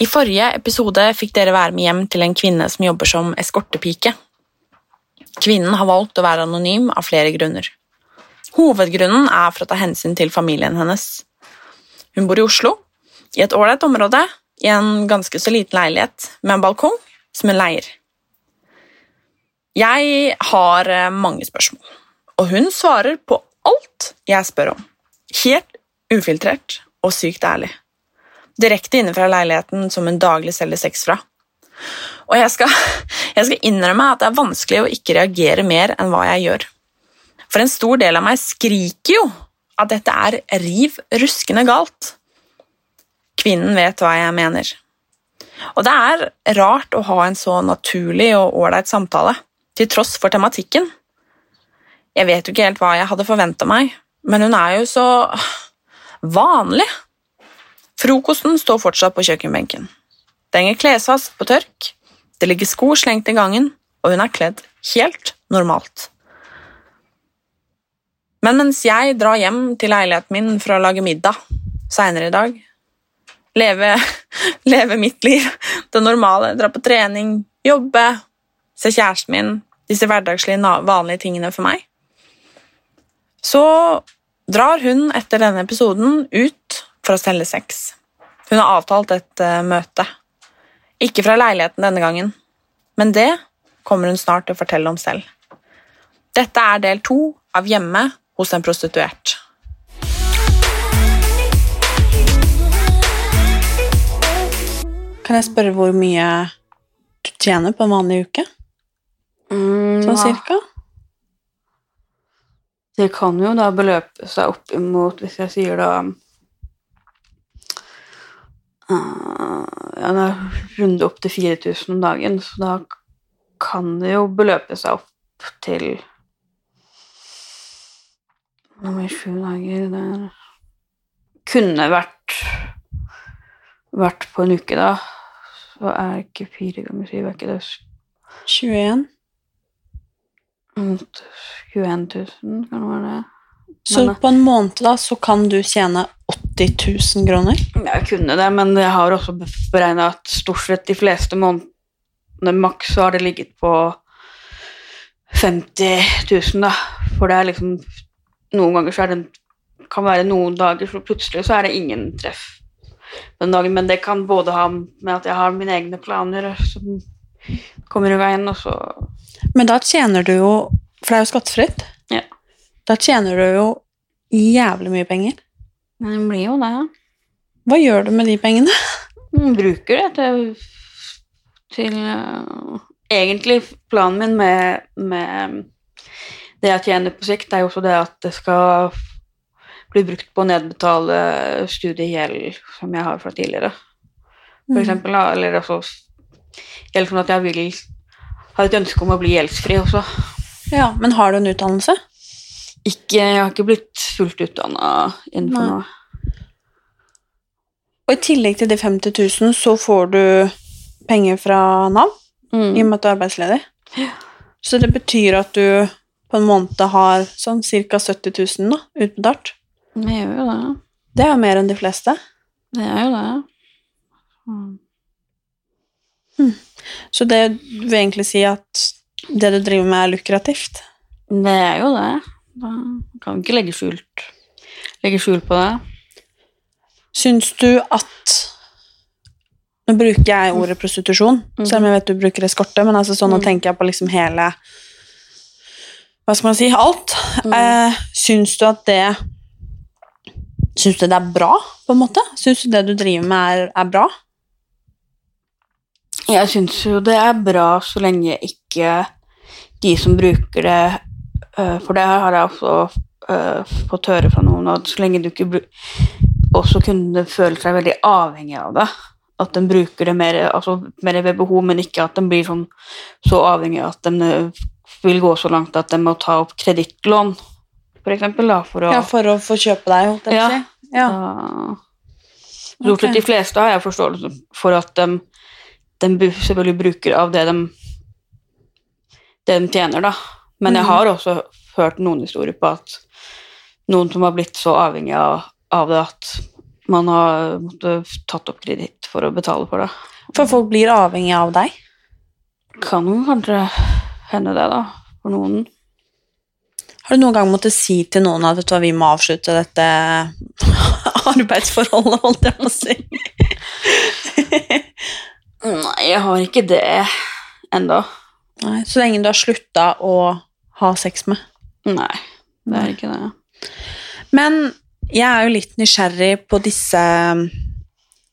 I forrige episode fikk dere være med hjem til en kvinne som jobber som eskortepike. Kvinnen har valgt å være anonym av flere grunner. Hovedgrunnen er for å ta hensyn til familien hennes. Hun bor i Oslo, i et ålreit område, i en ganske så liten leilighet med en balkong som hun leier. Jeg har eh, mange spørsmål, og hun svarer på alt jeg spør om. Helt ufiltrert og sykt ærlig direkte inne fra leiligheten som hun daglig selger sex fra. Og jeg skal, jeg skal innrømme at det er vanskelig å ikke reagere mer enn hva jeg gjør. For en stor del av meg skriker jo at dette er riv ruskende galt. Kvinnen vet hva jeg mener. Og det er rart å ha en så naturlig og ålreit samtale, til tross for tematikken. Jeg vet jo ikke helt hva jeg hadde forventa meg, men hun er jo så vanlig. Frokosten står fortsatt på kjøkkenbenken. Det henger klesvask på tørk, det ligger sko slengt i gangen, og hun er kledd helt normalt. Men mens jeg drar hjem til leiligheten min for å lage middag seinere i dag, leve, leve mitt liv, det normale, dra på trening, jobbe, se kjæresten min, disse hverdagslige, vanlige tingene for meg, så drar hun etter denne episoden ut for å selge sex. Hun har avtalt et eh, møte. Ikke fra leiligheten denne gangen, men det kommer hun snart til å fortelle om selv. Dette er del to av Hjemme hos en prostituert. Kan jeg spørre hvor mye du tjener på en vanlig uke? Mm, Sånn cirka? Det kan jo da beløpe seg opp imot, hvis jeg sier da Ja, det er runde opp til 4000 om dagen, så da kan det jo beløpe seg opp til Nummer sju dager der Kunne vært vært på en uke, da. Så er ikke fire ganger syv, er ikke det 21? 21 000, kan det være det? Så Men, på en måned da, så kan du tjene 80 000 kroner? Jeg kunne det, men jeg har også beregna at stort sett de fleste månedene maks så har det ligget på 50 000, da. For det er liksom Noen ganger så er det kan være noen dager så plutselig så er det ingen treff den dagen, men det kan både ha med at jeg har mine egne planer som kommer i veien, og så Men da tjener du jo For det er jo skattefritt. Ja. Da tjener du jo jævlig mye penger. Men det blir jo det. Hva gjør du med de pengene? Bruker det til, til uh, Egentlig planen min med, med det jeg tjener på sikt, er jo også det at det skal bli brukt på å nedbetale studiegjeld som jeg har fra tidligere. For Mm. eksempel, eller altså Gjeld sånn at jeg vil har et ønske om å bli gjeldsfri også. Ja, Men har du en utdannelse? Ikke, jeg har ikke blitt fullt utdanna innenfor Nei. noe. Og i tillegg til de 50 000 så får du penger fra Nav Mm. i og med at du er arbeidsledig. Så det betyr at du på en måned har sånn ca. 70 000 da, utbetalt. Det gjør jo det. Det er jo mer enn de fleste. Det er jo det. Mm. Så det vil egentlig si at det du driver med, er lukrativt? Det er jo det. Da kan vi ikke legge skjult, legge skjul på det. Syns du at Nå bruker jeg ordet prostitusjon, selv om jeg vet du bruker eskorte, men altså sånn, nå tenker jeg på liksom hele Hva skal man si? Alt. Eh, syns du at det Syns du det er bra, på en måte? Syns du det du driver med, er, er bra? Jeg syns jo det er bra så lenge ikke de som bruker det For det har jeg også øh, fått høre fra noen, at så lenge du ikke også kunne føle seg veldig avhengig av det. At de bruker det mer, altså, mer ved behov, men ikke at de blir sånn, så avhengig at de øh, vil gå så langt at de må ta opp kredittlån, for eksempel, da, for å Ja, for å få kjøpe deg, holdt jeg på å Ja. si. Ja. Stort sett de fleste har jeg forståelse for at de, de selvfølgelig bruker av det de, det de tjener, da. Men jeg Mhm. har også hørt noen historier på at noen som har blitt så avhengig av, av det at man har måttet tatt opp kreditt for å betale for det. For folk blir avhengig av deg. Kan kanskje hende det, da, for noen. Har du noen gang måttet si til noen at vet du vi må avslutte dette arbeidsforholdet, holdt jeg på å si? Nei, jeg har ikke det enda. Nei, så lenge du har slutta å ha sex med. Nei, det er ikke det. Men jeg er jo litt nysgjerrig på disse,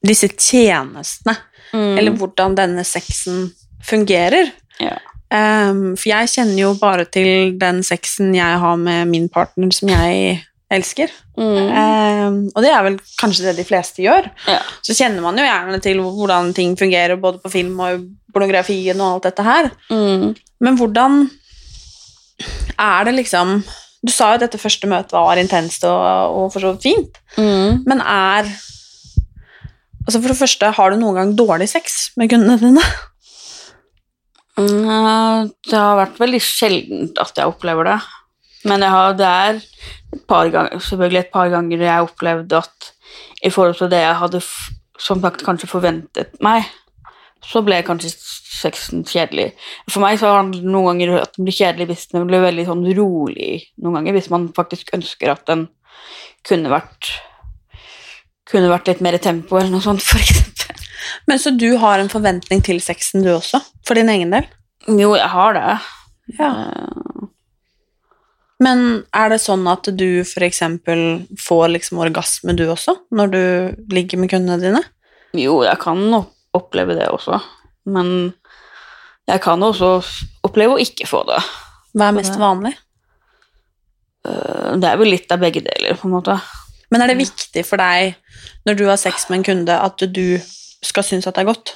disse tjenestene, Mm. eller hvordan denne sexen fungerer. Ja. Um, for jeg kjenner jo bare til den sexen jeg har med min partner som jeg elsker. Mm. Um, og det er vel kanskje det de fleste gjør. Ja. Så kjenner man jo gjerne til hvordan ting fungerer både på film og pornografien og alt dette her. Mm. Men hvordan er det liksom Du sa jo at dette første møtet var intenst og, og for så vidt fint, Mm. men er Altså For det første, har du noen gang dårlig sex med kundene dine? Mm, Det har vært veldig sjeldent at jeg opplever det. Men jeg har, det er et par ganger, selvfølgelig et par ganger jeg har opplevd at i forhold til det jeg hadde som sagt kanskje forventet meg, så ble jeg kanskje sexen kjedelig. For meg så har det noen ganger at den blir kjedelig hvis den blir veldig sånn rolig noen ganger, hvis man faktisk ønsker at den kunne vært kunne vært litt mer tempo eller noe sånt, for eksempel. Men Så du har en forventning til sexen, du også? For din egen del? Jo, jeg har det. Ja. Eh, Men er det sånn at du f.eks. får liksom orgasme, du også, når du ligger med kundene dine? Jo, jeg kan oppleve det også, men jeg kan også oppleve å ikke få det. Hva er mest vanlig? Eh, Det er vel litt av begge deler, på en måte. Men er det viktig for deg, når du har sex med en kunde, at du skal synes at det er godt?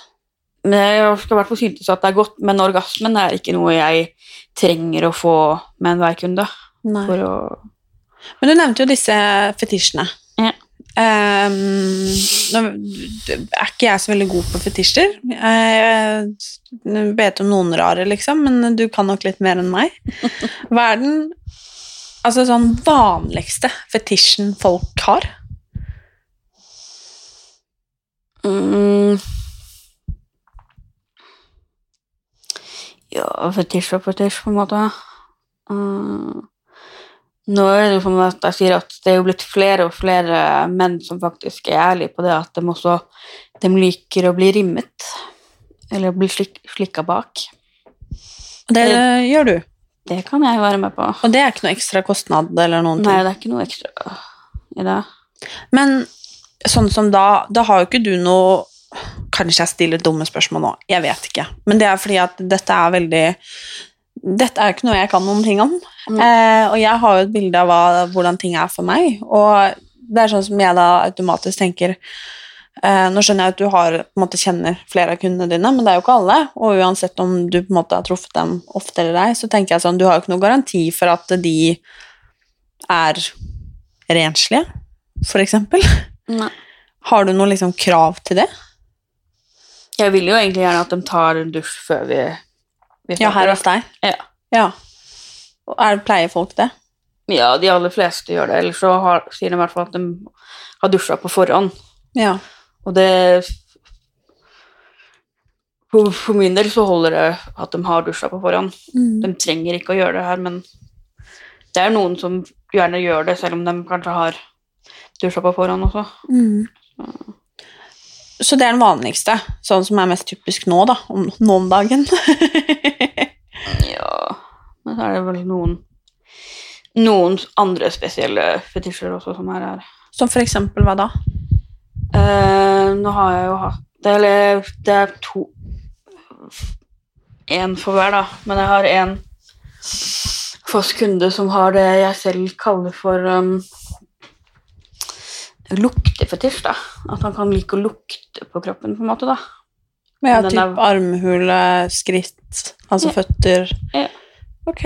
Jeg skal i hvert fall synes at det er godt, men orgasmen er ikke noe jeg trenger å få med enhver kunde. Å Men du nevnte jo disse fetisjene. Ehm, nå er ikke jeg så veldig god på fetisjer. Jeg vet om noen rare, liksom, men du kan nok litt mer enn meg. Hva er den altså, sånn vanligste fetisjen folk har? mm, Ja, fetisj og fetisj, på en måte. Mm, nå er det jo sånn at jeg sier at det er jo blitt flere og flere menn som faktisk er ærlige på det, at de også de liker å bli rimmet. Eller å bli slik, slikka bak. Og det gjør du. Det kan jeg være med på. Og det er ikke noe ekstra kostnad eller noen ting? Nei, det er ikke noe ekstra i det. Men sånn som da, da har jo ikke du noe Kanskje jeg stiller dumme spørsmål nå, jeg vet ikke. Men det er fordi at dette er veldig Dette er jo ikke noe jeg kan noen ting om. Mm. Eh, og jeg har jo et bilde av hva, hvordan ting er for meg. Og det er sånn som jeg da automatisk tenker eh, Nå skjønner jeg at du har, måte kjenner flere av kundene dine, men det er jo ikke alle. Og uansett om du på en måte har truffet dem ofte eller ei, så tenker jeg sånn Du har jo ikke noe garanti for at de er renslige, for eksempel. Nei. Har du noe liksom krav til det? Jeg vil jo egentlig gjerne at de tar en dusj før vi Ja, her hos deg? Ja. Ja. Er, pleier folk det? Ja, de aller fleste gjør det. Eller så har, sier de i hvert fall at de har dusja på forhånd. Ja. Og det for min del så holder det at de har dusja på forhånd. Mm. De trenger ikke å gjøre det her, men det er noen som gjerne gjør det, selv om de kanskje har dusja på forhånd også. Mm. Så det er den vanligste, sånn som er mest typisk nå, da, om, nå om dagen. Ja, men så er det vel noen noen andre spesielle fetisjer også som er her. Som for eksempel hva da? Eh, nå har jeg jo hatt Eller det er to Én for hver, da. Men jeg har en fast kunde som har det jeg selv kaller for um, luktefetisj. da. At han kan like å lukte på kroppen, på en måte. da. Ja, Den typ er- armhule, skritt, altså Ja. føtter? Ja. Ok.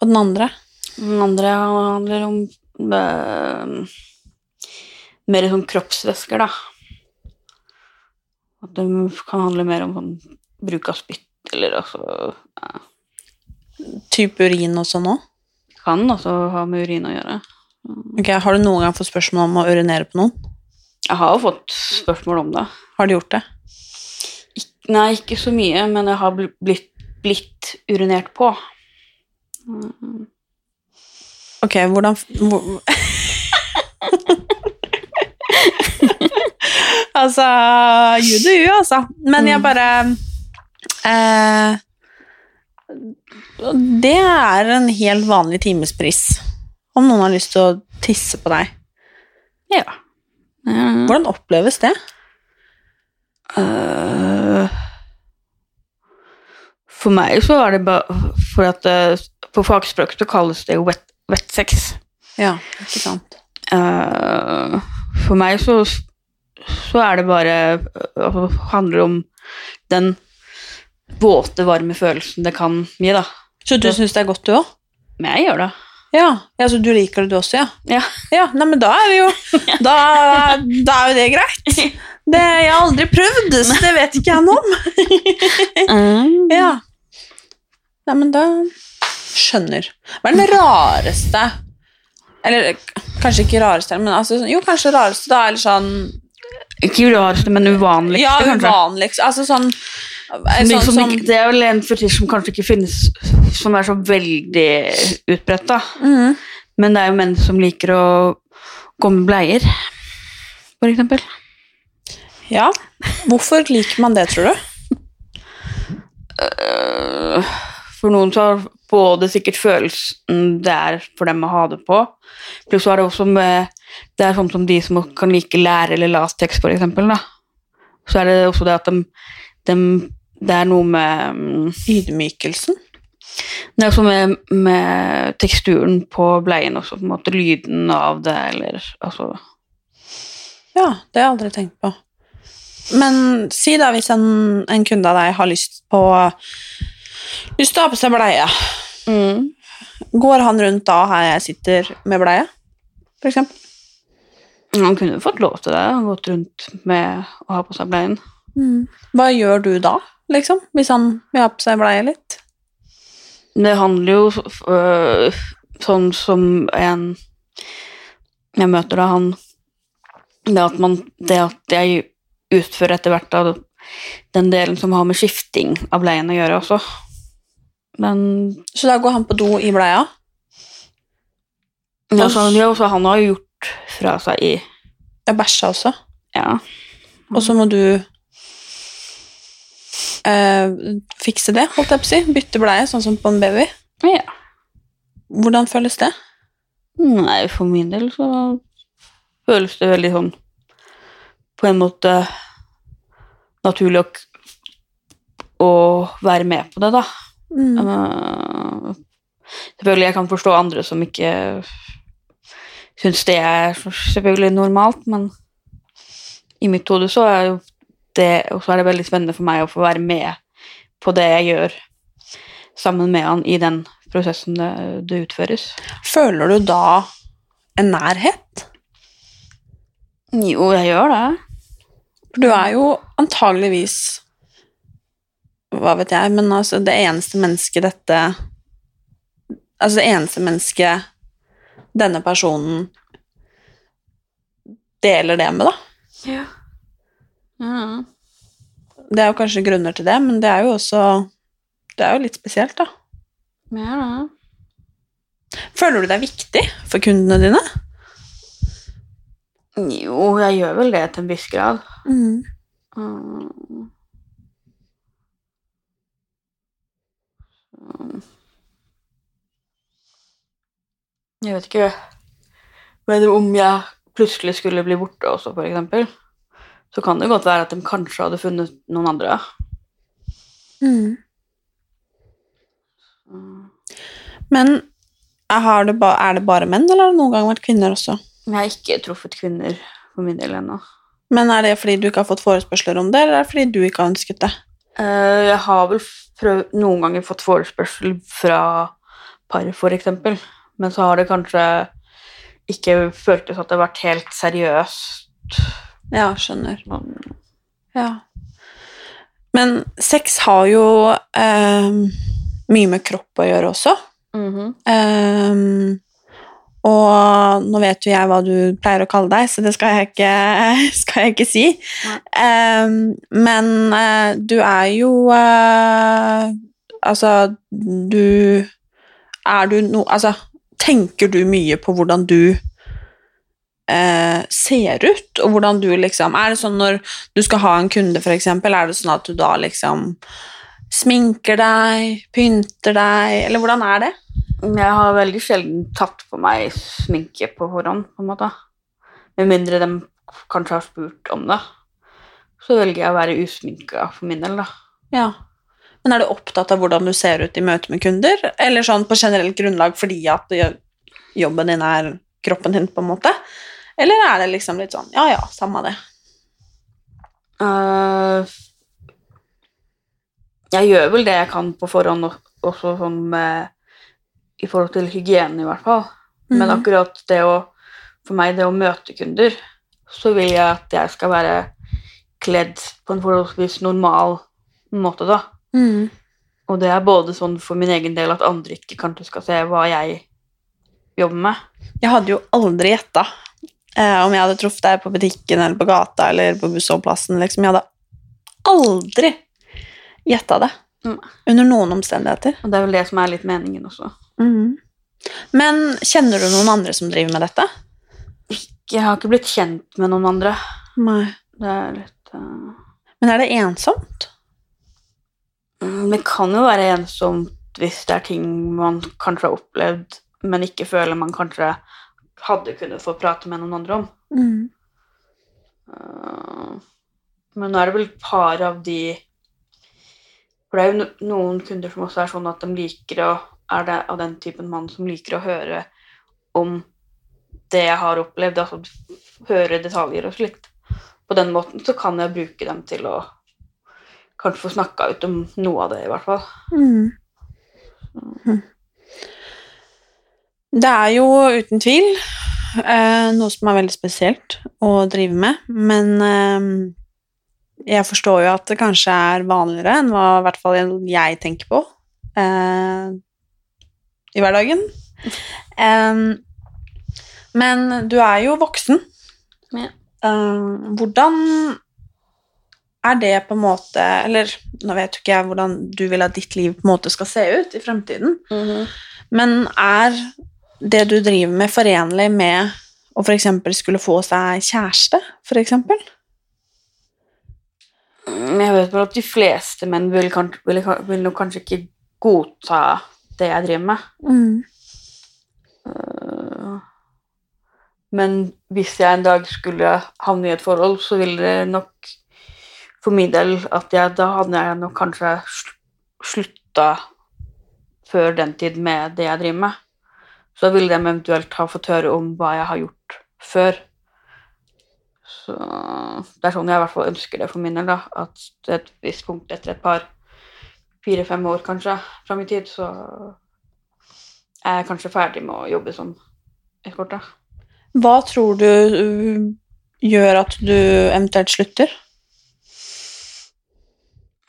Og den andre? Den andre handler om eh, mer sånn kroppsvæsker, da. At det kan handle mer om sånn bruk av spytt, eller altså ja. Type urin og nå? Kan også ha med urin å gjøre. Ok, Har du noen gang fått spørsmål om å urinere på noen? Jeg har jo fått spørsmål om det. Har du gjort det? Nei, ikke så mye, men jeg har bl- blitt, blitt urinert på. Mm. Ok, hvordan hvor... Altså You do you, altså. Men jeg bare eh, Det er en helt vanlig timespris om noen har lyst til å tisse på deg. Ja. Mm. Hvordan oppleves det? Uh, for meg så er det bare For at det, på fagspråk så kalles det jo wet, wet sex. Ja, ikke sant. Uh, for meg så, så er det bare det altså, handler om den våte, varme følelsen det kan gi, da. Så du syns det er godt, du òg? Jeg gjør det. Ja. ja, så du liker det du også, ja? Ja. Ja, nei, men da er jo Da, da er jo det greit. Det, jeg har aldri prøvd, så det vet ikke jeg noe om. Ja. Nei, men da skjønner. Hva er den rareste Eller kanskje ikke rareste, men altså, jo, kanskje rareste, da, eller sånn Ikke rareste, men uvanligste, Ja, kanskje. uvanligst. Altså sånn, sånn som, som det er vel en fetisj som kanskje ikke finnes som er så veldig utbredt, da. Mm. Men det er jo menn som liker å gå med bleier, for eksempel. Ja. Hvorfor liker man det, tror du? Øh, For noen så har både sikkert følelsen det er for dem å ha det på, pluss så er det også med Det er sånn som de som kan like lære eller lateks, for eksempel, da. Så er det også det at de, de Det er noe med mm, Ydmykelsen? Det er også med, med teksturen på bleien også, på en måte lyden av det, eller altså Ja, det har jeg aldri tenkt på. Men si da hvis en, en kunde av deg har lyst på Lyst til å ha på seg bleie. Går han rundt da her jeg sitter med bleie, for eksempel? Han kunne fått lov til det, gått rundt med å ha på seg bleien. Hva gjør du da, liksom? Hvis han vil ha på seg bleie litt? Det handler jo øh, sånn som en jeg møter da, han Det at man Det at jeg utfører etter hvert da, den delen som har med skifting av bleien å gjøre også. Men Så da går han på do i bleia? ja, så, ja, så han har jo gjort fra seg i Jeg bæsja også. Ja. Og så må du eh, fikse det, holdt jeg på å si. Bytte bleie, sånn som på en baby. ja. Hvordan føles det? Nei, for min del så føles det veldig sånn På en måte naturlig å, å være med på det, da. Mm. Eh, selvfølgelig, jeg kan forstå andre som ikke syns det er selvfølgelig normalt, men i mitt hode så er jo det Og så er det veldig spennende for meg å få være med på det jeg gjør sammen med han i den prosessen det, det utføres. Føler du da en nærhet? Jo, jeg gjør det. Du er jo antageligvis Hva vet jeg, men altså det eneste mennesket dette Altså det eneste mennesket denne personen deler det med, da. Ja. Mm. det er jo kanskje grunner til det, men det er jo også Det er jo litt spesielt, da. Ja, da. Føler du det er viktig for kundene dine? Jo, jeg gjør vel det til en viss grad. Mm. Mm. Så- Jeg vet ikke Men om jeg plutselig skulle bli borte også, for eksempel, så kan det godt være at de kanskje hadde funnet noen andre. Mm. Men er det ba, er det bare menn, eller har det noen gang vært kvinner også? Jeg har ikke truffet kvinner for min del ennå. Men er det fordi du ikke har fått forespørsler om det, eller er det fordi du ikke har ønsket det? Eh, Jeg har vel prøvd, noen ganger fått forespørsel fra par, for eksempel, men så har det kanskje ikke føltes at det har vært helt seriøst. Ja, skjønner. Men- Ja. Men sex har jo eh, mye med kropp å gjøre også. Mm -hmm. eh, og nå vet jo jeg hva du pleier å kalle deg, så det skal jeg ikke, skal jeg ikke si. Eh, men du er jo eh, Altså, du Er du noe Altså, tenker du mye på hvordan du eh, ser ut, og hvordan du liksom Er det sånn når du skal ha en kunde, eksempel, er det sånn at du da liksom sminker deg, pynter deg, eller hvordan er det? Jeg har veldig sjelden tatt på meg sminke på forhånd, på en måte. Med mindre de kanskje har spurt om det. Så velger jeg å være usminka for min del, da. Ja. Men er du opptatt av hvordan du ser ut i møte med kunder, eller sånn på generelt grunnlag fordi at jobben din er kroppen din, på en måte? Eller er det liksom litt sånn ja ja, samme det. Uh, jeg gjør vel det jeg kan på forhånd, også sånn med I forhold til hygiene, i hvert fall. Men Mhm. akkurat det å For meg, det å møte kunder, så vil jeg at jeg skal være kledd på en forholdsvis normal måte, da. Mm. Og det er både sånn for min egen del at andre ikke kanskje skal se hva jeg jobber med. Jeg hadde jo aldri gjetta eh, om jeg hadde truffet deg på butikken eller på gata eller på bussholdeplassen. Liksom. Jeg hadde aldri gjetta det. Mm. Under noen omstendigheter. Og det er vel det som er litt meningen også. Mm. Men kjenner du noen andre som driver med dette? Jeg har ikke blitt kjent med noen andre. Nei. Det er litt uh... Men er det ensomt? Mm, Det kan jo være ensomt hvis det er ting man kanskje har opplevd, men ikke føler man kanskje hadde kunnet få prate med noen andre om. Mm. Eh, Men nå er det vel et par av de For det er jo noen kunder som også er sånn at de liker å Er det av den typen mann som liker å høre om det jeg har opplevd, altså høre detaljer og slikt. På den måten så kan jeg bruke dem til å kanskje få snakka ut om noe av det, i hvert fall. Mm. Det er jo uten tvil eh, noe som er veldig spesielt å drive med, men eh, jeg forstår jo at det kanskje er vanligere enn hva i hvert fall jeg tenker på eh, i hverdagen. Men du er jo voksen. Ja. Eh, hvordan er det på en måte Eller nå vet jo ikke jeg hvordan du vil at ditt liv på en måte skal se ut i fremtiden, men er det du driver med, forenlig med å f.eks. skulle få seg kjæreste, f.eks.? Mm, Jeg vet bare at de fleste menn vil, vil, vil nok kanskje ikke godta det jeg driver med. Mm. Øh, Men hvis jeg en dag skulle havne i et forhold, så ville det nok for min del at jeg, da hadde jeg nok kanskje sl- slutta før den tid med det jeg driver med. Så ville de eventuelt ha fått høre om hva jeg har gjort før. Så det er sånn jeg i hvert fall ønsker det for min del, da. At til et visst punkt etter et par fire-fem år kanskje fram i tid, så er jeg kanskje ferdig med å jobbe som eskorte. Hva tror du uh, gjør at du eventuelt slutter?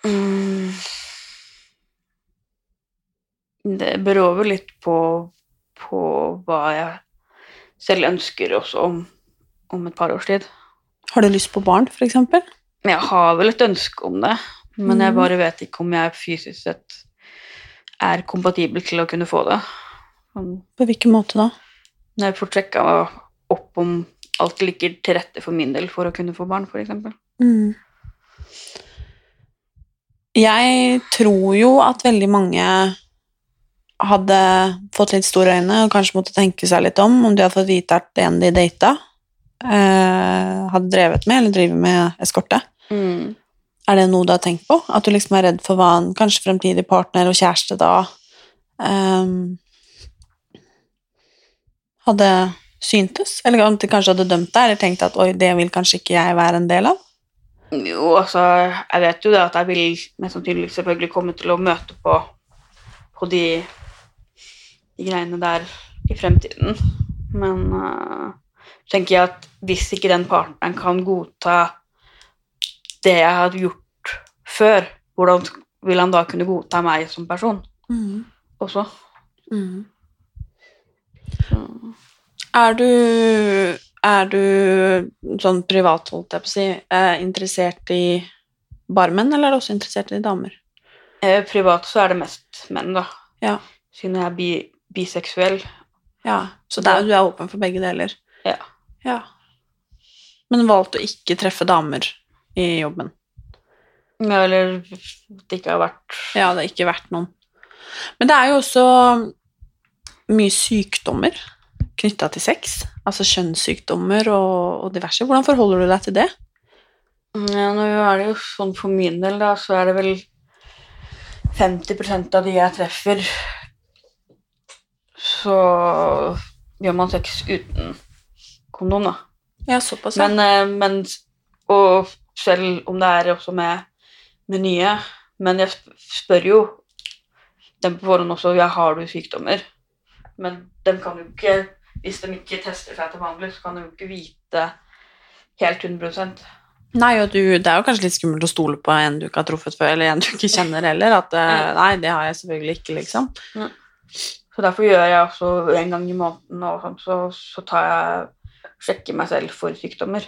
Mm. Det beror vel litt på, på hva jeg selv ønsker også om, om et par års tid. Har du lyst på barn, f.eks.? Jeg har vel et ønske om det, men jeg Mhm. bare vet ikke om jeg fysisk sett er kompatibel til å kunne få det. På hvilken måte da? Når jeg får sjekka opp om alt ligger til rette for min del for å kunne få barn, f.eks. Mm. Jeg tror jo at veldig mange hadde fått litt store øyne og kanskje måtte tenke seg litt om om de hadde fått vite at en de data, eh, hadde drevet med eller driver med eskorte. Mm. Er det noe du har tenkt på? At du liksom er redd for hva en kanskje fremtidig partner og kjæreste da ehm, hadde syntes? Eller om de kanskje hadde dømt deg, eller tenkt at oi, det vil kanskje ikke jeg være en del av? Jo, altså, jeg vet jo det at jeg vil mest sannsynlig selvfølgelig komme til å møte på, på de, de greiene der i fremtiden. Men uh, tenker jeg at hvis ikke den partneren kan godta det jeg har gjort før, hvordan vil han da kunne godta meg som person også? Mm. Er du, er du sånn privat, holdt jeg på å si, eh, interessert i bare menn, eller er du også interessert i damer? Eh, privat så er det mest menn, da. Ja. Siden jeg er bi biseksuell. Ja, så der, du er åpen for begge deler? Ja. Ja. Men valgte å ikke treffe damer i jobben? Ja, eller det ikke har vært Ja, det har ikke vært noen. Men det er jo også mye sykdommer knytta til sex. Altså kjønnssykdommer og, og diverse. Hvordan forholder du deg til det? Ja, nå er det jo sånn for min del, da, så er det vel 50% av de jeg treffer, så gjør man sex uten kondom, da. Ja, såpass, ja. Men, eh, men Og selv om det er også med, med nye Men jeg spør jo dem på forhånd også ja, har du sykdommer. Men dem kan jo ikke Hvis de ikke tester seg til vanlig, så kan de jo ikke vite helt 100 Nei, og du, det er jo kanskje litt skummelt å stole på en du ikke har truffet før, eller en du ikke kjenner heller. At eh, nei, det har jeg selvfølgelig ikke, liksom. Så derfor gjør jeg også en gang i måneden og sånn, så, så tar jeg sjekker meg selv for sykdommer.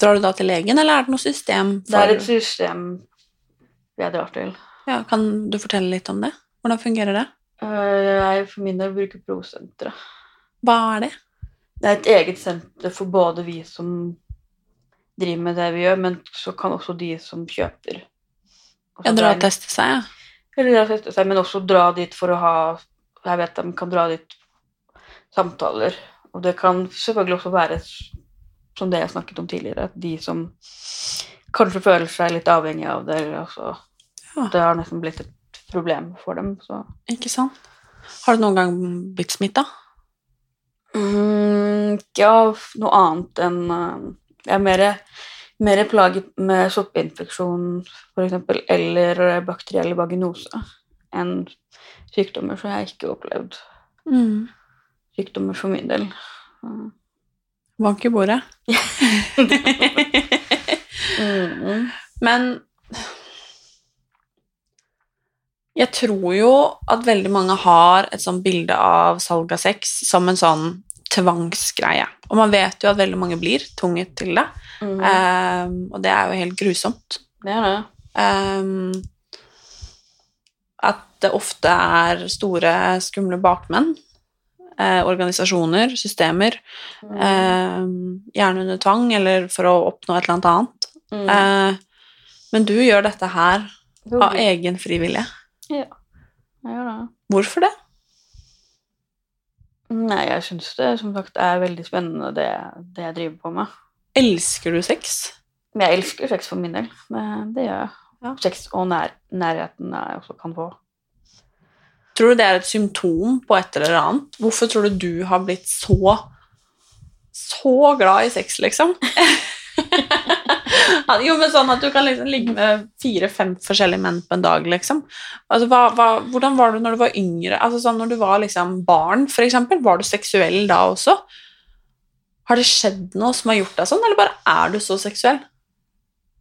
Drar du da til legen, eller er det noe system? Det er et system jeg drar til. Ja, kan du fortelle litt om det? Hvordan fungerer det? Eh, Jeg for min del bruker Prosenteret. Hva er det? Det er et eget senter for både vi som driver med det vi gjør, men så kan også de som kjøper. Ja, dra og teste seg, ja. Eller dra og teste seg, men også dra dit for å ha Jeg vet de kan dra dit samtaler. Og det kan selvfølgelig også være som det jeg snakket om tidligere, at de som kanskje føler seg litt avhengig av det, eller altså Det har nesten blitt et problem for dem, så Ikke sant? Har du noen gang blitt smitta? Mm, av noe annet enn uh, Jeg er mer, mer plaget med soppinfeksjon, f.eks., eller bakteriell vaginose enn sykdommer, så jeg har ikke opplevd Mm. sykdommer for min del. Bank i bordet. Mm. Men jeg tror jo at veldig mange har et sånt bilde av salg av sex som en sånn tvangsgreie. Og man vet jo at veldig mange blir tvunget til det. Mm. um, og det er jo helt grusomt. Det er det. Um, at det ofte er store, skumle bakmenn. Eh, organisasjoner, systemer. ehm, gjerne under tvang, eller for å oppnå et eller annet annet. Mm. Eh, men du gjør dette her av egen fri vilje. Ja, jeg gjør det. Hvorfor det? Nei, jeg syns det som sagt er veldig spennende, det, det jeg driver på med. Elsker du sex? Jeg elsker sex for min del. Det, det gjør jeg. Sex og nær, nærheten jeg også kan få. Tror du det er et symptom på et eller annet? Hvorfor tror du du har blitt så så glad i sex, liksom? Jo, men sånn at du kan liksom ligge med fire-fem forskjellige menn på en dag, liksom. Altså, hva, hva, hvordan var du når du var yngre? Altså, sånn, når du var liksom barn, for eksempel, var du seksuell da også? Har det skjedd noe som har gjort deg sånn, eller bare er du så seksuell?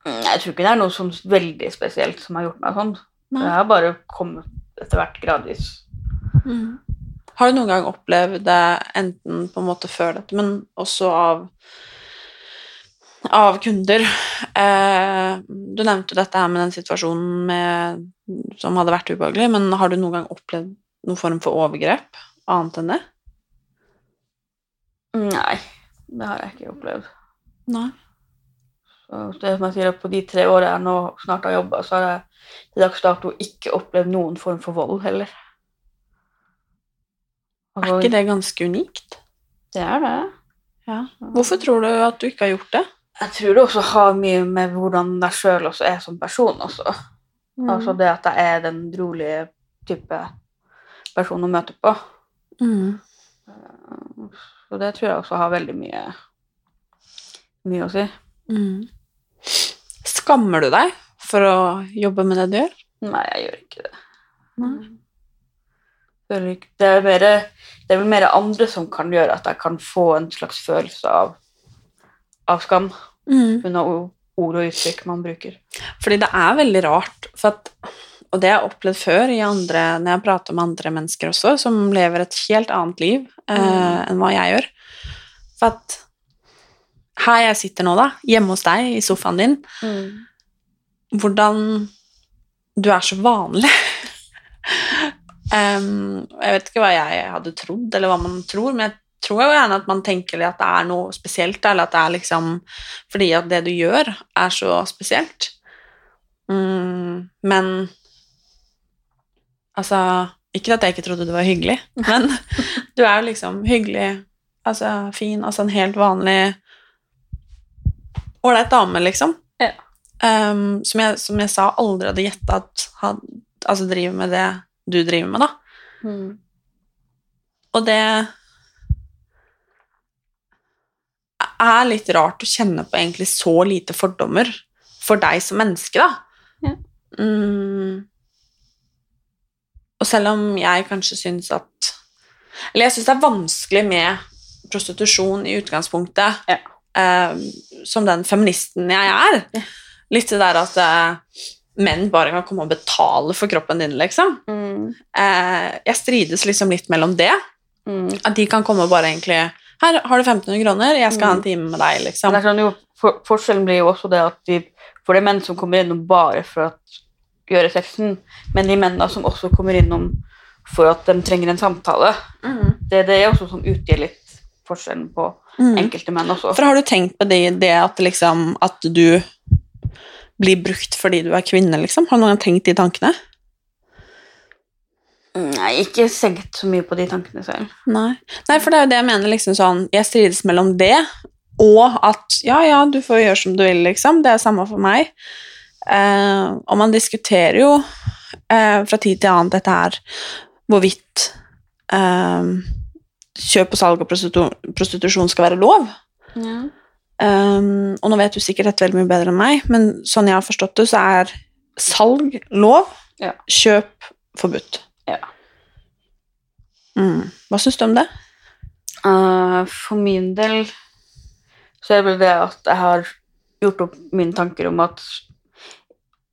Mm, Jeg tror ikke det er noe som veldig spesielt som har gjort meg sånn. Nei. Jeg har bare kommet etter hvert gradvis. Har du noen gang opplevd det enten på en måte før dette, men også av av kunder. Eh, du nevnte dette her med den situasjonen med, som hadde vært ubehagelig, men har du noen gang opplevd noen form for overgrep annet enn det? Nei, det har jeg ikke opplevd. Nei. Så det som jeg sier, på de tre årene jeg nå snart har jobba, så har jeg til dags dato ikke opplevd noen form for vold heller. Er ikke det ganske unikt? Det er det. Ja. Hvorfor tror du at du ikke har gjort det? Jeg tror det også har mye med hvordan jeg sjøl også er som person. også. Mm. Altså det at jeg er den rolige type person å møte på. Mm. Så det tror jeg også har veldig mye, mye å si. Mm. Skammer du deg for å jobbe med det du gjør? Nei, jeg gjør ikke det. Nei. Det er, mer, det er vel mer andre som kan gjøre at jeg kan få en slags følelse av, av skam Mm. under ord og uttrykk man bruker. Fordi det er veldig rart, for at, og det har jeg opplevd før i andre, når jeg prater med andre mennesker også, som lever et helt annet liv eh, enn hva jeg gjør. For at her jeg sitter nå, da, hjemme hos deg i sofaen din, hvordan du er så vanlig. um, jeg vet ikke hva jeg hadde trodd, eller hva man tror, men jeg tror jo gjerne at man tenker at det er noe spesielt, eller at det er liksom fordi at det du gjør, er så spesielt. Mm, men altså Ikke at jeg ikke trodde det var hyggelig, men du er jo liksom hyggelig, altså fin, altså en helt vanlig ålreit dame, liksom. Ja. Um, som, jeg, som jeg sa, aldri hadde gjetta at han altså, driver med det du driver med, da. Og det er litt rart å kjenne på egentlig så lite fordommer for deg som menneske, da. Ja. Mm. Og selv om jeg kanskje syns at Eller jeg syns det er vanskelig med prostitusjon i utgangspunktet, Ja. eh, som den feministen jeg er. Litt det der at eh, menn bare kan komme og betale for kroppen din, liksom. Eh, jeg strides liksom litt mellom det. At de kan komme og bare egentlig Her har du 1500 kroner, jeg skal ha en time med deg, liksom. Sånn, jo, for, forskjellen blir jo også det at de, for det er menn som kommer innom bare for å gjøre sexen, men de mennene som også kommer innom for at de trenger en samtale, det, det er også som utgjør litt forskjellen på Mm. enkelte menn også. For har du tenkt på det, det at liksom At du blir brukt fordi du er kvinne, liksom? Har noen tenkt de tankene? Nei, ikke senkt så mye på de tankene selv. Nei. Nei, for det er jo det jeg mener, liksom sånn Jeg strides mellom det og at ja, ja, du får gjøre som du vil, liksom. Det er samme for meg. Eh, og man diskuterer jo eh, fra tid til annen dette her hvorvidt eh, kjøp og salg og prostitu prostitusjon skal være lov. Um, og nå vet du sikkert dette veldig mye bedre enn meg, men sånn jeg har forstått det, så er salg lov, Ja. kjøp forbudt. Ja. Mm. Hva syns du om det? Uh, for min del så er det vel det at jeg har gjort opp mine tanker om at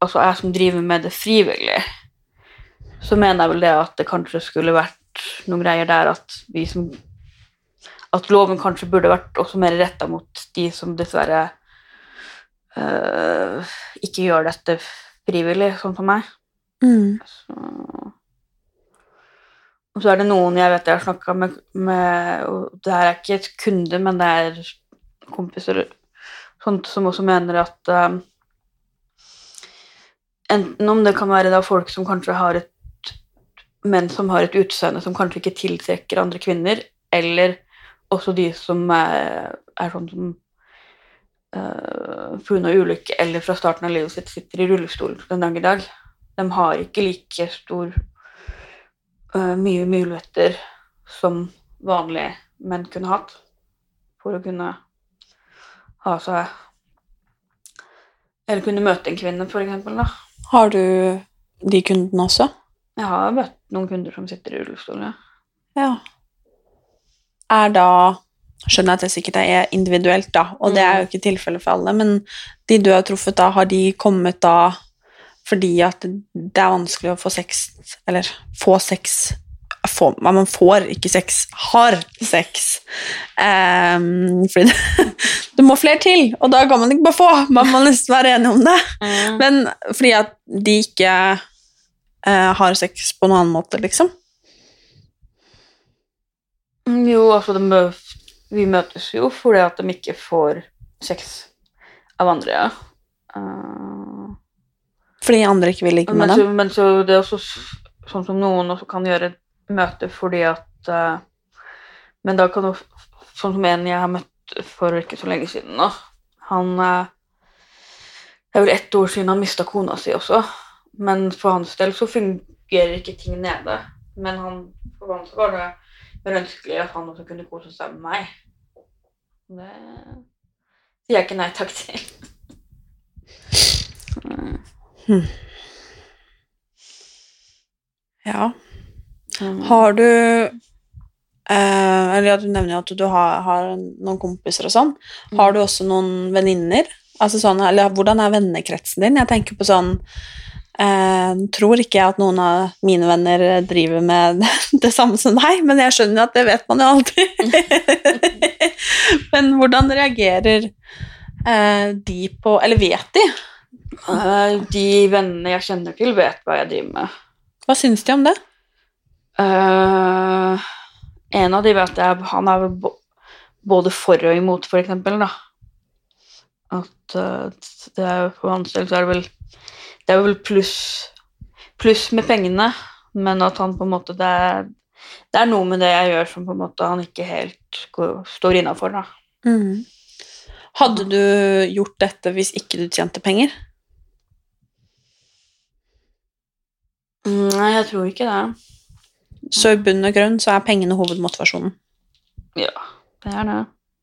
altså jeg som driver med det frivillig, så mener jeg vel det at det kanskje skulle vært noen greier der at vi som at loven kanskje burde vært også mer retta mot de som dessverre uh, ikke gjør dette frivillig, sånn som meg. Mm. Så Og så er det noen jeg vet jeg har snakka med, med og Det her er ikke et kunde, men det er kompiser sånt, som også mener at um, Enten om det kan være da folk som kanskje har et Menn som har et utseende som kanskje ikke tiltrekker andre kvinner, eller også de som er, er sånn som uh, pga. ulykke eller fra starten av livet sitt sitter i rullestol den dag i dag. De har ikke like stor mye muligheter som vanlige menn kunne hatt for å kunne ha seg Eller kunne møte en kvinne, for. Da. Har du de kundene også? Jeg har møtt noen kunder som sitter i rullestol. Ja. Ja. Er da Skjønner jeg at det sikkert er individuelt, da, og det er jo ikke tilfellet for alle, men de du har truffet da, har de kommet da fordi at det er vanskelig å få sex, eller få sex få, man får ikke sex, har sex. Um, fordi det, det må flere til, og da kan man ikke bare få. Man må nesten være enig om det. Men fordi at de ikke uh, har sex på noen annen måte, liksom. Mm, Jo, altså de mø vi møtes jo fordi at de ikke får sex av andre, ja. Eh, Fordi andre ikke vil ligge med men, så, dem. men så det er også sånn som noen også kan gjøre møte fordi at uh, Men da kan jo Sånn som en jeg har møtt for ikke så lenge siden nå. Han uh, Det er vel ett år siden han mista kona si også. Men for hans del så fungerer ikke ting nede. Men han, for hans så var det mer ønskelig at han også kunne kose seg med meg. Det sier jeg ikke nei takk til. Ja. Mm. Har du eh, Eller ja, du nevner jo at du har, har noen kompiser og sånn. Har du også noen venninner? Altså sånn, eller hvordan er vennekretsen din? Jeg tenker på sånn eh, Tror ikke jeg at noen av mine venner driver med det samme som deg, men jeg skjønner at det vet man jo aldri. men hvordan reagerer eh, de på Eller vet de? Eh, De vennene jeg kjenner til, vet hva jeg driver med. Hva syns de om det? Uh, en av de vet jeg Han er både for og imot, for eksempel, da. At uh, det er For hans del så er det vel Det er vel pluss pluss med pengene, men at han på en måte Det er, det er noe med det jeg gjør som på en måte han ikke helt går, står innafor, da. Mm. Hadde du gjort dette hvis ikke du tjente penger? Nei, jeg tror ikke det. Så i bunn og grunn så er pengene hovedmotivasjonen. Ja, det er det.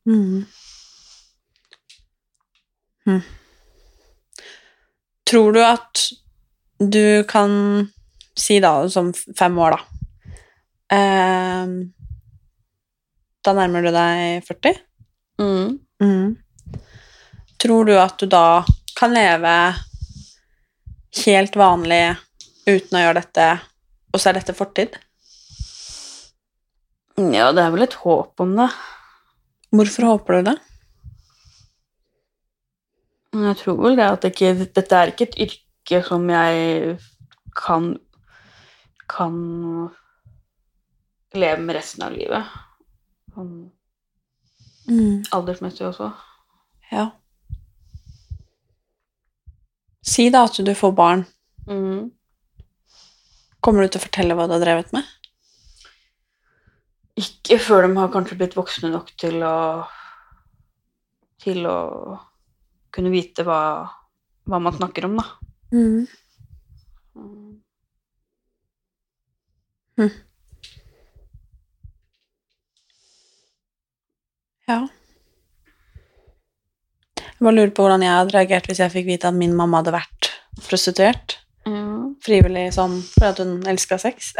Mm. Mm. Tror du at du kan si da, som fem år, da Eh, Da nærmer du deg 40? Mm. Mm. Tror du at du da kan leve helt vanlig uten å gjøre dette, og så er dette fortid? Ja, det er vel et håp om det. Hvorfor håper du det? Jeg tror vel det at det ikke, dette er ikke et yrke som jeg kan kan leve med resten av livet. Sånn Mm. aldersmessig også. Ja. Si da at du får barn. Mm. Kommer du til å fortelle hva du har drevet med? Ikke før de har kanskje blitt voksne nok til å til å kunne vite hva, hva man snakker om, da. Mm. Mm. Ja. Jeg bare lurer på hvordan jeg hadde reagert hvis jeg fikk vite at min mamma hadde vært prostituert. Frivillig sånn fordi hun elska sex.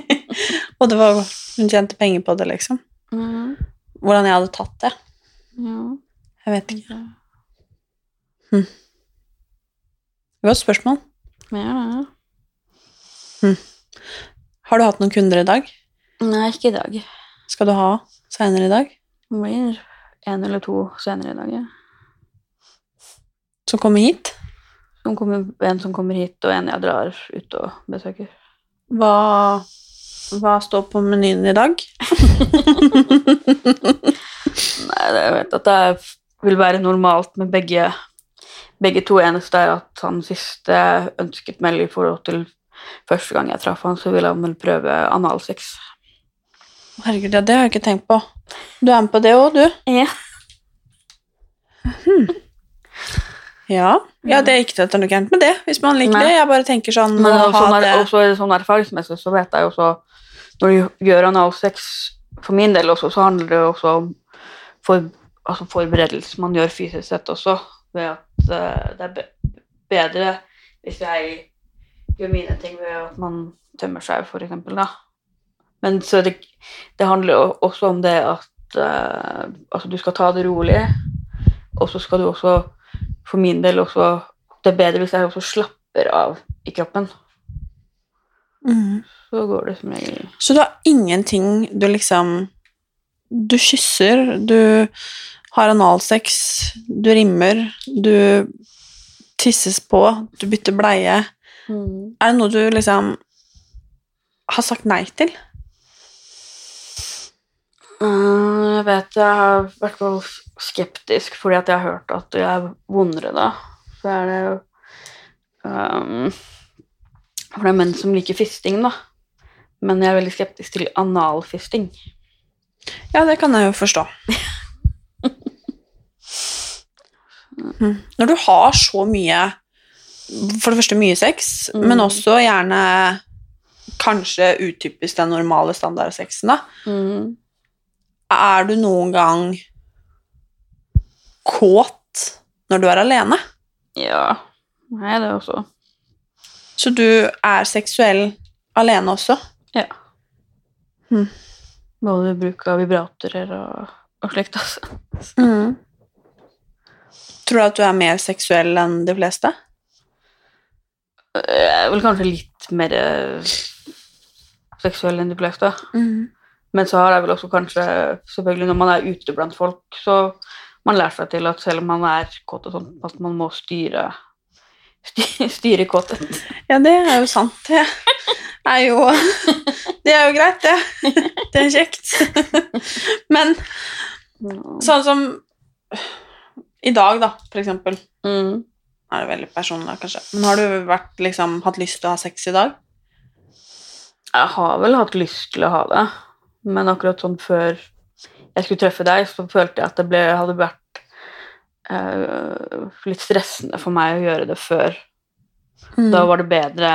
Og det var, hun tjente penger på det, liksom. Mm. Hvordan jeg hadde tatt det. Ja. Jeg vet ikke. Hm. Godt spørsmål. Ja. Har du hatt noen kunder i dag? Nei, ikke i dag. Skal du ha seinere i dag? Det blir en eller to senere i dag. Ja. Som kommer hit? Som kommer, en som kommer hit, og en jeg drar ut og besøker. Hva, hva står på menyen i dag? Nei, det- jeg vet at det vil være normalt med begge, begge to. Eneste er at han siste ønsket meg i forhold til første gang jeg traff han, så ville han vel prøve analsex. Herregud, ja, det har jeg ikke tenkt på. Du er med på det òg, du? Ja. Ja. ja, det er ikke at det er noe gærent med det, hvis man liker Nei. det. Jeg bare tenker sånn Men også, sånn, er, er det sånn erfaringsmessig så vet jeg jo også Når du gjør analsex, for min del også, så handler det jo også om for, altså forberedelse man gjør fysisk sett også, ved at uh, det er bedre hvis jeg gjør mine ting ved at man tømmer seg, for eksempel, da. Men så det, det handler jo også om det at uh, altså du skal ta det rolig, og så skal du også, for min del også, det er bedre hvis jeg også slapper av i kroppen. så går det som regel Så du har ingenting du liksom Du kysser, du har analsex, du rimmer, du tisses på, du bytter bleie. Er det noe du liksom har sagt nei til? Mm, Jeg vet jeg har vært skeptisk fordi jeg har hørt at det er vondere da. Så er det jo um, For det er menn som liker fisting, da. Men jeg er veldig skeptisk til analfisting. Ja, det kan jeg jo forstå. Mm. Når du har så mye For det første mye sex, Mm. men også gjerne kanskje utypisk den normale standardsexen, da. Er du noen gang kåt når du er alene? Ja, er det også. Så du er seksuell alene også? Ja. Mm. Både bruk av vibratorer og, og slikt, altså. Mm. Tror du at du er mer seksuell enn de fleste? Jeg er vel kanskje litt mer eh, seksuell enn de fleste. Men så har jeg vel også kanskje Selvfølgelig når man er ute blant folk, så man lærer seg til at selv om man er kåt og sånn, at man må styre styre, styre kåthet. Ja, det er jo sant. Det er jo Det er jo greit, det. Det er kjekt. Men sånn som i dag, da, for eksempel. Mm. Er det veldig personlig, kanskje. Men har du vært, liksom, hatt lyst til å ha sex i dag? Jeg har vel hatt lyst til å ha det, men akkurat sånn før jeg skulle treffe deg, så følte jeg at det ble, hadde vært uh, litt stressende for meg å gjøre det før. Mm. Da var det bedre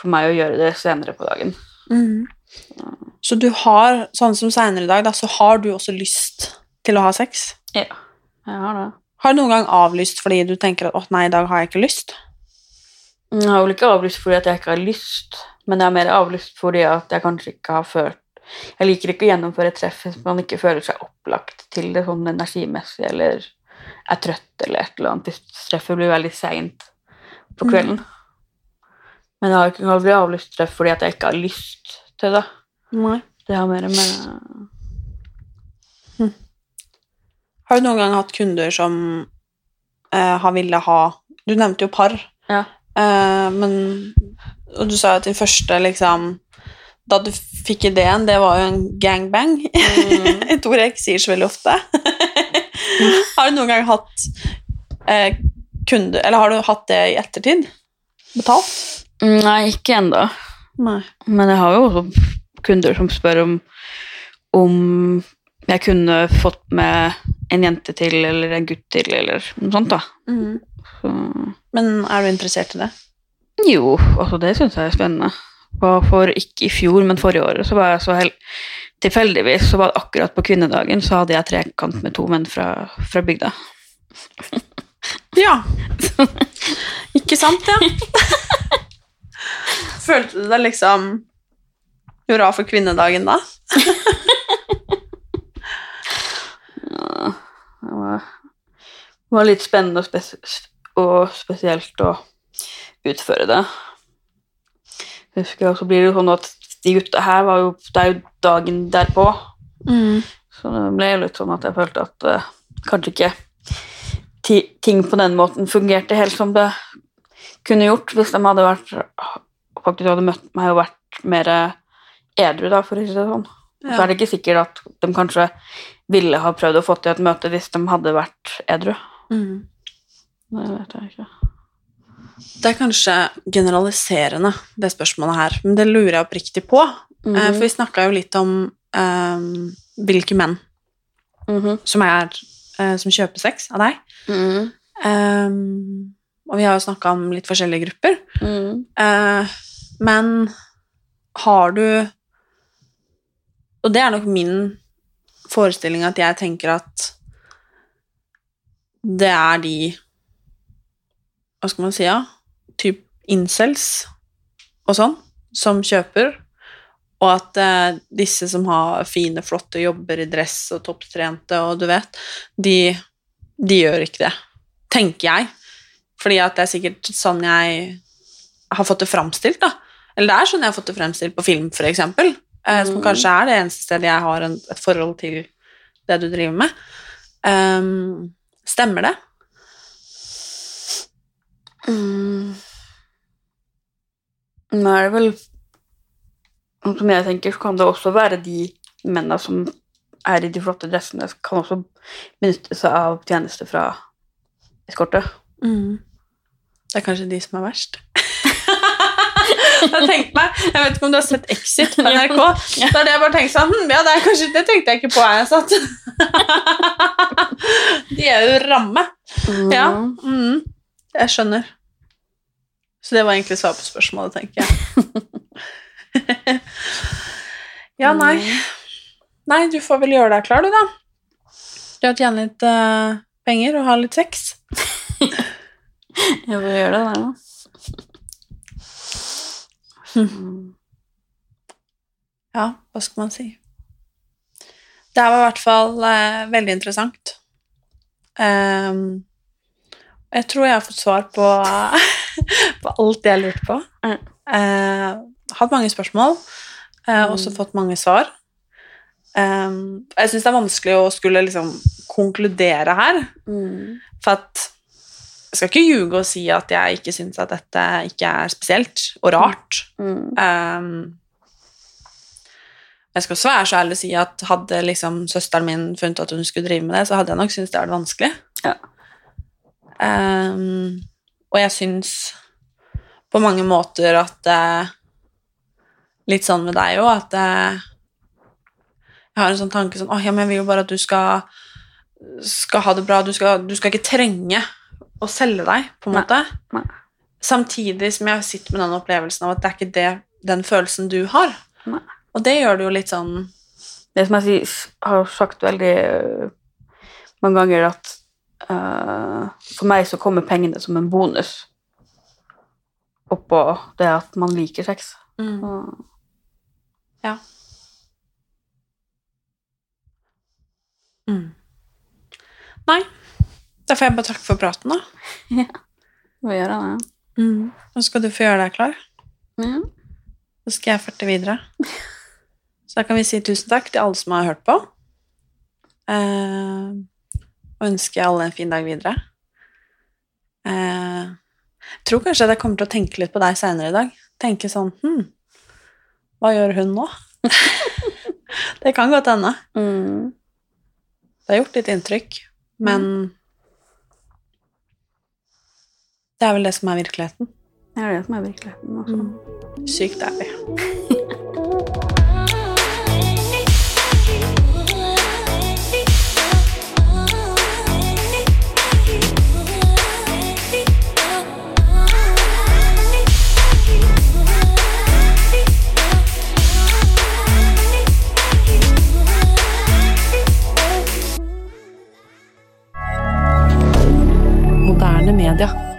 for meg å gjøre det senere på dagen. Mm. Så du har, sånn som seinere i dag, da, så har du også lyst til å ha sex? Ja, jeg har det. Har du noen gang avlyst fordi du tenker at 'å nei, i dag har jeg ikke lyst'? Jeg har vel ikke avlyst fordi jeg ikke har lyst, men jeg har mer avlyst fordi jeg kanskje ikke har følt Jeg liker ikke å gjennomføre et treff hvis man ikke føler seg opplagt til det sånn energimessig eller er trøtt eller et eller annet. Hvis treffet blir veldig seint på kvelden. Men jeg har ikke aldri avlyst treff fordi at jeg ikke har lyst til det. Nei. Det har mer med Har du noen gang hatt kunder som eh, har ville ha Du nevnte jo par, Ja. eh, men Og du sa at din første, liksom Da du fikk ideen, det var jo en gangbang. Mm. Jeg ikke sier så veldig ofte. har du noen gang hatt eh, kunde Eller har du hatt det i ettertid? Betalt? Nei, ikke ennå. Men jeg har jo kunder som spør om om jeg kunne fått med en jente til eller en gutt til eller noe sånt, da. Så, Men er du interessert i det? jo, altså det syns jeg er spennende. Og for ikke i fjor, men forrige året, så var jeg så helt Tilfeldigvis så var det akkurat på kvinnedagen så hadde jeg trekant med to menn fra, fra bygda. Ja. Ikke sant, ja? Følte du deg liksom hurra for kvinnedagen da? Det var, var litt spennende og, spes og spesielt å utføre det. Jeg husker også blir det jo sånn at de gutta her var jo Det er jo dagen derpå. Så det ble jo litt sånn at jeg følte at uh, kanskje ikke ti ting på den måten fungerte helt som det kunne gjort hvis de hadde vært faktisk hadde møtt meg og vært mer edru, da, for å si det sånn. Så er det ikke sikkert at de kanskje ville ha prøvd å få til et møte hvis de hadde vært edru. Mm. Det vet jeg ikke. Det er kanskje generaliserende, det spørsmålet her, men det lurer jeg oppriktig på. Mm -hmm. For vi snakka jo litt om um, hvilke menn Mhm. som, er, uh, som kjøper sex av deg. Mm -hmm. um, og vi har jo snakka om litt forskjellige grupper. Eh, men har du Og det er nok min forestilling at jeg tenker at det er de Hva skal man si, ja? Typ incels og sånn, som kjøper. Og at eh, disse som har fine, flotte jobber i dress og topptrente og du vet, de, de gjør ikke det. Tenker jeg. Fordi at det er sikkert sånn jeg har fått det framstilt, da. Eller det er sånn jeg har fått det fremstilt på film, eksempel. Eh, Som Mm. kanskje er det eneste stedet jeg har en, et forhold til det du driver med. Um, stemmer det? Mm. Nå er det vel Sånn som jeg tenker, så kan det også være de mennene som er i de flotte dressene, kan også benytte seg av tjenester fra eskorte. Det er kanskje de som er verst. jeg, meg, jeg vet ikke om du har sett Exit på NRK. Da hadde jeg bare tenkt sånn hm, Ja, det, kanskje, det tenkte jeg ikke på. Jeg satt. De er jo ramme. Ja. Mm, jeg skjønner. Så det var egentlig svar på spørsmålet, tenker jeg. ja, nei. Nei, du får vel gjøre deg klar, du, da. Du har tjent litt uh, penger og har litt sex. Jeg vil gjøre det da. Ja, hva skal man si? Det her var i hvert fall uh, veldig interessant. Ehm, jeg tror jeg har fått svar på, på alt jeg lurte på. Eh, hatt mange spørsmål, eh, også fått mange svar. Eh, jeg syns det er vanskelig å skulle liksom konkludere her, for at jeg skal ikke ljuge og si at jeg ikke syns at dette ikke er spesielt og rart. Ehm, jeg skal også være så ærlig å si at hadde liksom søsteren min funnet at hun skulle drive med det, så hadde jeg nok syntes det var vanskelig. Ja. Ehm, og jeg syns på mange måter at uh, Litt sånn med deg òg, at uh, jeg har en sånn tanke sånn Å, ja, men jeg vil jo bare at du skal, skal ha det bra. Du skal, du skal ikke trenge å selge deg, på en måte. nei. Samtidig som jeg sitter med den opplevelsen av at det er ikke det, den følelsen du har. Nei. Og det gjør det jo litt sånn Det som jeg har sagt veldig mange ganger, at for meg så kommer pengene som en bonus oppå det at man liker sex. Og- Ja. Mm. Nei, da får jeg bare takke for praten, da. Hva gjør han, ja? Nå skal du få gjøre deg klar. Ja. Så skal jeg farte videre. Så da kan vi si tusen takk til alle som har hørt på. Eh, og ønsker alle en fin dag videre. Eh, jeg tror kanskje at jeg kommer til å tenke litt på deg senere i dag. Tenke sånn Hm, hva gjør hun nå? det kan godt hende. Mm. Det har gjort litt inntrykk, men det er vel det som er virkeligheten. Det er det som er virkeligheten. Altså. Sykt ærlig. Moderne media.